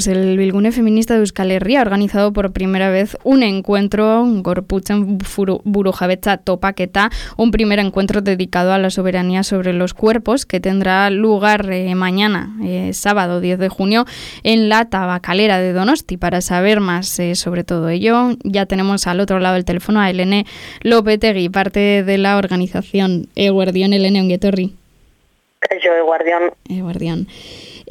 pues el Bilgune Feminista de Euskal Herria ha organizado por primera vez un encuentro, un Gorputzen Burujabetza Topaketa, un primer encuentro dedicado a la soberanía sobre los cuerpos que tendrá lugar eh, mañana, eh, sábado 10 de junio, en la tabacalera de Donosti. Para saber más eh, sobre todo ello, ya tenemos al otro lado del teléfono a Elene Lopetegui, parte de la organización Eguardión Elene Onguetorri. Yo, Eguardión. Eguardión.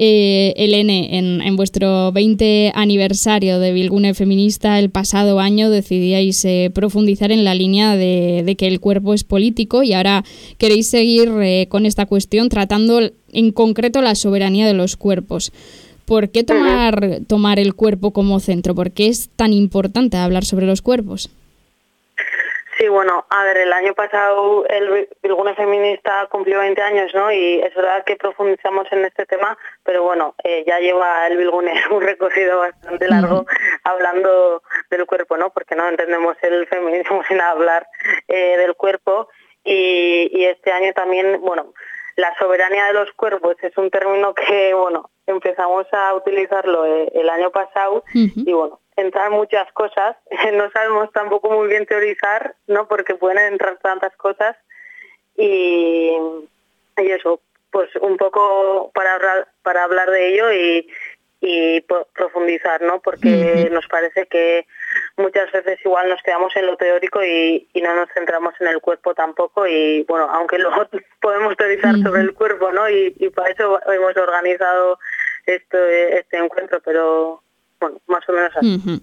Eh, Elene, en, vuestro 20 aniversario de Bilgune Feminista el pasado año decidíais eh, profundizar en la línea de, que el cuerpo es político y ahora queréis seguir eh, con esta cuestión tratando en concreto la soberanía de los cuerpos. ¿Por qué tomar, tomar el cuerpo como centro? ¿Por qué es tan importante hablar sobre los cuerpos? Sí, bueno, a ver, el año pasado el Bilgune Feminista cumplió 20 años, ¿no? Y es verdad que profundizamos en este tema, pero bueno, eh, ya lleva el Bilgune un recorrido bastante largo hablando del cuerpo, ¿no? Porque no entendemos el feminismo sin hablar eh, del cuerpo. Y, y este año también, bueno, la soberanía de los cuerpos es un término que, bueno, empezamos a utilizarlo eh, el año pasado y, bueno, entrar muchas cosas. No sabemos tampoco muy bien teorizar, ¿no? Porque pueden entrar tantas cosas y, y eso, pues un poco para hablar, para hablar de ello y, y profundizar, ¿no? Porque nos parece que muchas veces igual nos quedamos en lo teórico y, y, no nos centramos en el cuerpo tampoco y bueno, aunque luego podemos teorizar sobre el cuerpo, ¿no? Y, y, para eso hemos organizado esto, este encuentro, pero bueno, más o menos así.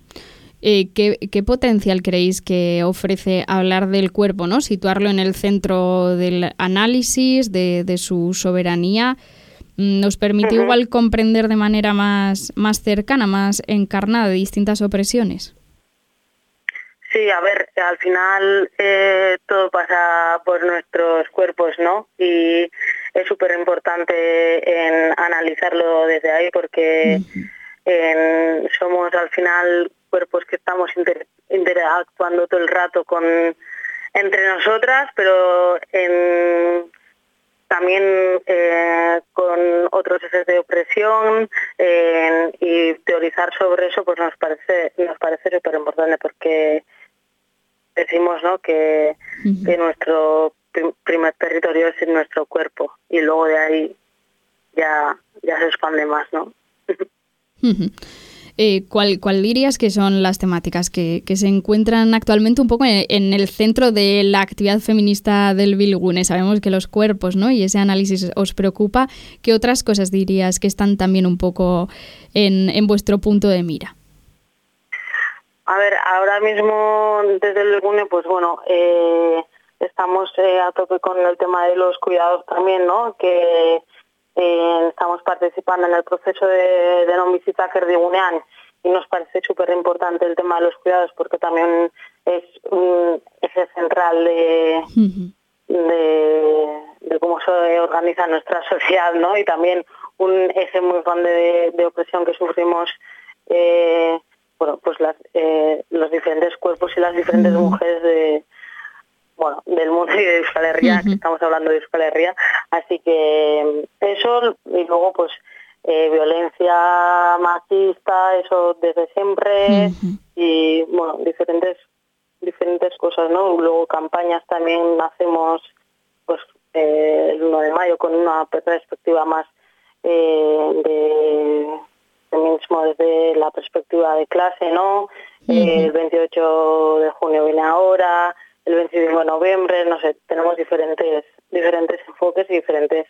Eh, ¿qué, potencial creéis que ofrece hablar del cuerpo, ¿no? situarlo en el centro del análisis, de, su soberanía? Mm, ¿Nos permite igual comprender de manera más, más cercana, más encarnada distintas opresiones? Sí, a ver, al final eh, todo pasa por nuestros cuerpos, ¿no? Y es súper importante en analizarlo desde ahí porque somos al final cuerpos que estamos interactuando todo el rato con entre nosotras, pero también eh, con otros ejes de opresión y teorizar sobre eso pues nos parece nos parece súper importante porque decimos ¿no? que, que nuestro primer territorio es en nuestro cuerpo y luego de ahí ya, ya se expande más, ¿no? Eh, ¿cuál, ¿Cuál dirías que son las temáticas que, que se encuentran actualmente un poco en, el centro de la actividad feminista del Bilgune? Sabemos que los cuerpos ¿no? y ese análisis os preocupa. ¿Qué otras cosas dirías que están también un poco en, en vuestro punto de mira? A ver, ahora mismo desde el Bilgune, pues bueno, eh, estamos eh, a tope con el tema de los cuidados también, ¿no? Que eh, estamos participando en el proceso de, de non visita Gunean y nos parece súper importante el tema de los cuidados porque también es un eje central de, de, cómo se organiza nuestra sociedad, ¿no? Y también un eje muy grande de, opresión que sufrimos eh, bueno, pues las, los diferentes cuerpos y las diferentes mujeres de, de Euskal Herria, que estamos hablando de Euskal Herria, así que eso y luego pues eh, violencia machista, eso desde siempre y bueno, diferentes diferentes cosas, ¿no? Luego campañas también hacemos pues eh, el 1 de mayo con una perspectiva más eh, de feminismo desde la perspectiva de clase, ¿no? el 28 de junio viene ahora, el 25 de noviembre, no sé, tenemos diferentes, diferentes enfoques y diferentes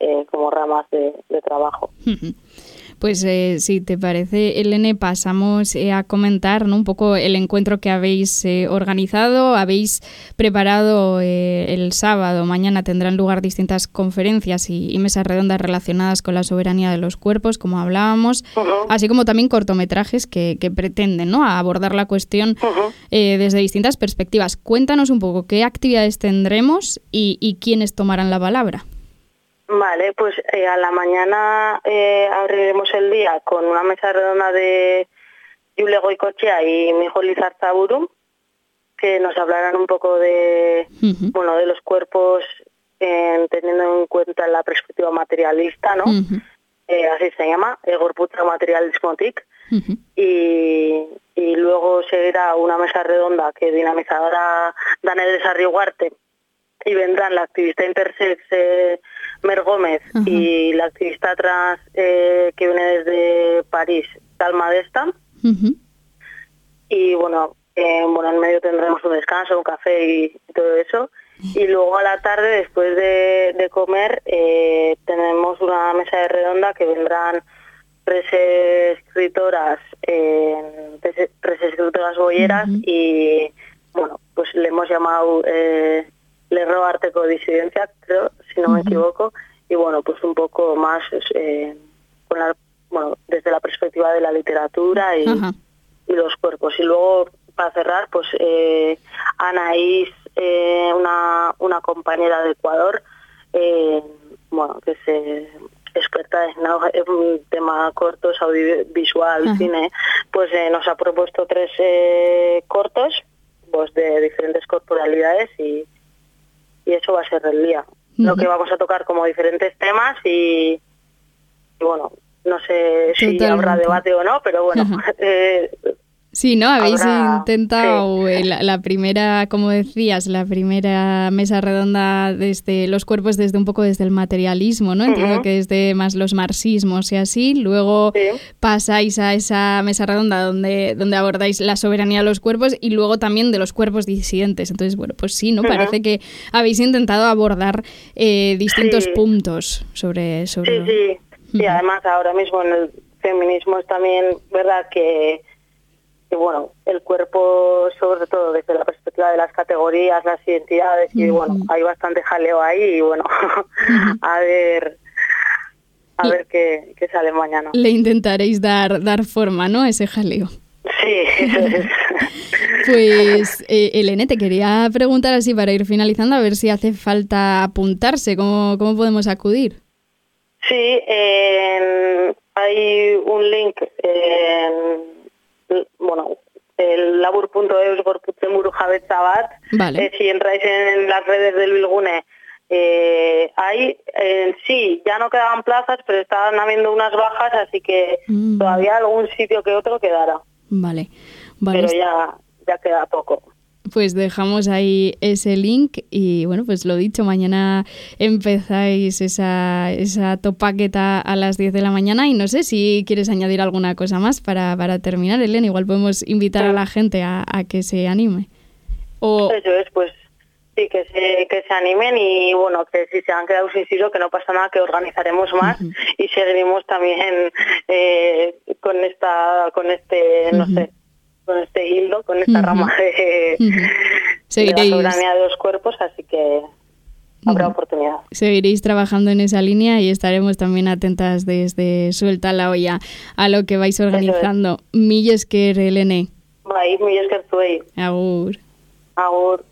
eh, como ramas de, trabajo. Pues eh, si te parece, Elene, pasamos eh, a comentar un poco el encuentro que habéis eh, organizado. Habéis preparado el sábado, mañana tendrán lugar distintas conferencias y, mesas redondas relacionadas con la soberanía de los cuerpos, como hablábamos, así como también cortometrajes que, pretenden ¿no? abordar la cuestión desde distintas perspectivas. Cuéntanos un poco qué actividades tendremos y, y quiénes tomarán la palabra. Vale, pues eh, a la mañana eh, abriremos el día con una mesa redonda de Yule Goicochea y Mijo Lizarzaburu, que nos hablarán un poco de, bueno, de los cuerpos teniendo en cuenta la perspectiva materialista, ¿no? eh, así se llama, el Gorputra Material Dismotic, y, y, luego seguirá una mesa redonda que dinamizará Daniel Sarriguarte y vendrán la activista intersex eh, Mer Gómez y la activista trans eh, que viene desde París, Talma Desta. Y bueno, eh, bueno, en medio tendremos un descanso, un café y, todo eso. Y luego a la tarde, después de, comer, eh, tenemos una mesa de redonda que vendrán tres escritoras, eh, tres, escritoras boyeras y, bueno, pues le hemos llamado eh, Lerro Arte Disidencia, creo, si no me equivoco, y bueno, pues un poco más eh, con la, bueno, desde la perspectiva de la literatura y, y los cuerpos. Y luego para cerrar, pues eh, Anaís, eh, una, una compañera de Ecuador, eh, bueno, que se experta en, un tema cortos, audiovisual, cine, pues nos ha propuesto tres cortos pues de diferentes corporalidades y, y eso va a ser el día. Lo que vamos a tocar como diferentes temas y, bueno, no sé si habrá debate o no, pero bueno, Sí, ¿no? Habéis intentado la, primera, como decías, la primera mesa redonda desde los cuerpos desde un poco desde el materialismo, ¿no? Entiendo que desde más los marxismos y así. Luego pasáis a esa mesa redonda donde, donde abordáis la soberanía de los cuerpos y luego también de los cuerpos disidentes. Entonces, bueno, pues sí, ¿no? Parece que habéis intentado abordar eh, distintos puntos sobre, sobre... Sí, sí. Y además ahora mismo en el feminismo es también, ¿verdad? Que y bueno, el cuerpo, sobre todo desde la perspectiva de las categorías, las identidades, y bueno, hay bastante jaleo ahí y bueno, a ver a ver qué, sale mañana. Le intentaréis dar, dar forma, ¿no? A ese jaleo. Sí, eso es. Pues, eh, Elene, te quería preguntar así para ir finalizando, a ver si hace falta apuntarse, ¿cómo, cómo podemos acudir? Sí, hay un link en bueno, el labur.eus gorputzemurujabetzabat, vale. Eh, si entráis en las redes del Bilgune, eh, ahí sí, ya no quedaban plazas, pero estaban habiendo unas bajas, así que mm. todavía algún sitio que otro quedará. Vale, vale. Pero ya, ya queda poco pues dejamos ahí ese link y bueno, pues lo dicho, mañana empezáis esa, esa topaqueta a las 10 de la mañana y no sé si quieres añadir alguna cosa más para, para terminar, Elena, igual podemos invitar a la gente a, que se anime. O... Eso es, pues sí, que se, que se animen y bueno, que si se han quedado sin sitio, que no pasa nada, que organizaremos más y seguiremos también eh, con esta, con este, no sé, hilo, con esta rama de, la soberanía de los cuerpos, así que habrá oportunidad. Seguiréis trabajando en esa línea y estaremos también atentas desde Suelta la Olla a lo que vais organizando. Millesker, Elene. Bai, Millesker zuei. Agur. Agur.